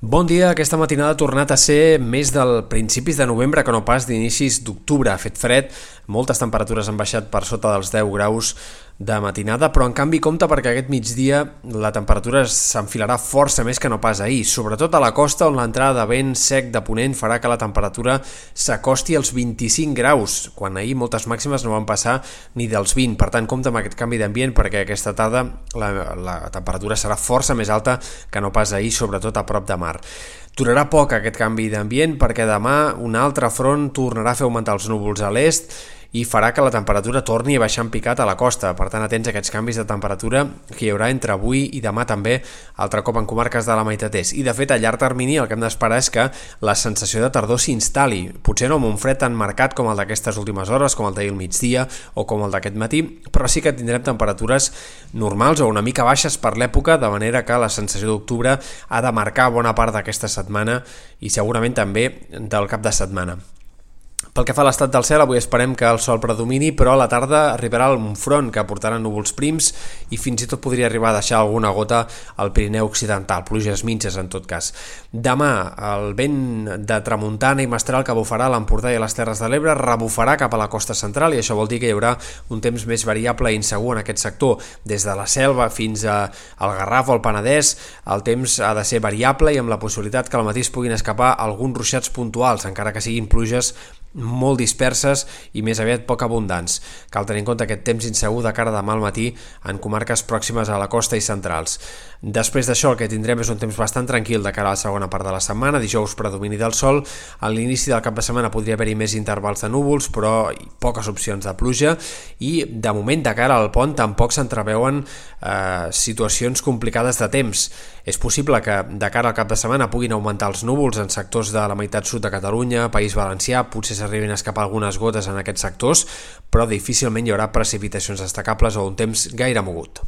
Bon dia, aquesta matinada ha tornat a ser més del principis de novembre que no pas d'inicis d'octubre. Ha fet fred, moltes temperatures han baixat per sota dels 10 graus de matinada, però en canvi compta perquè aquest migdia la temperatura s'enfilarà força més que no pas ahir, sobretot a la costa on l'entrada de vent sec de ponent farà que la temperatura s'acosti als 25 graus, quan ahir moltes màximes no van passar ni dels 20, per tant compta amb aquest canvi d'ambient perquè aquesta tarda la, la temperatura serà força més alta que no pas ahir, sobretot a prop de mar. Durarà poc aquest canvi d'ambient perquè demà un altre front tornarà a fer augmentar els núvols a l'est i farà que la temperatura torni a baixar en picat a la costa. Per tant, atents a aquests canvis de temperatura que hi haurà entre avui i demà també, altre cop en comarques de la meitat est. I, de fet, a llarg termini el que hem d'esperar és que la sensació de tardor s'instal·li. Potser no amb un fred tan marcat com el d'aquestes últimes hores, com el d'ahir al migdia o com el d'aquest matí, però sí que tindrem temperatures normals o una mica baixes per l'època, de manera que la sensació d'octubre ha de marcar bona part d'aquesta setmana i segurament també del cap de setmana. Pel que fa a l'estat del cel, avui esperem que el sol predomini, però a la tarda arribarà un front que portarà núvols prims i fins i tot podria arribar a deixar alguna gota al Pirineu Occidental, pluges mitges en tot cas. Demà, el vent de tramuntana i mestral que bufarà a l'Empordà i a les Terres de l'Ebre rebufarà cap a la costa central i això vol dir que hi haurà un temps més variable i insegur en aquest sector. Des de la selva fins al Garraf o al Penedès, el temps ha de ser variable i amb la possibilitat que al matí es puguin escapar alguns ruixats puntuals, encara que siguin pluges molt disperses i més aviat poc abundants. Cal tenir en compte aquest temps insegur de cara demà al matí en comarques pròximes a la costa i centrals. Després d'això el que tindrem és un temps bastant tranquil de cara a la segona part de la setmana, dijous predomini del sol, a l'inici del cap de setmana podria haver-hi més intervals de núvols, però poques opcions de pluja i de moment de cara al pont tampoc s'entreveuen eh, situacions complicades de temps. És possible que de cara al cap de setmana puguin augmentar els núvols en sectors de la meitat sud de Catalunya, País Valencià, potser s'arribin a escapar algunes gotes en aquests sectors, però difícilment hi haurà precipitacions destacables o un temps gaire mogut.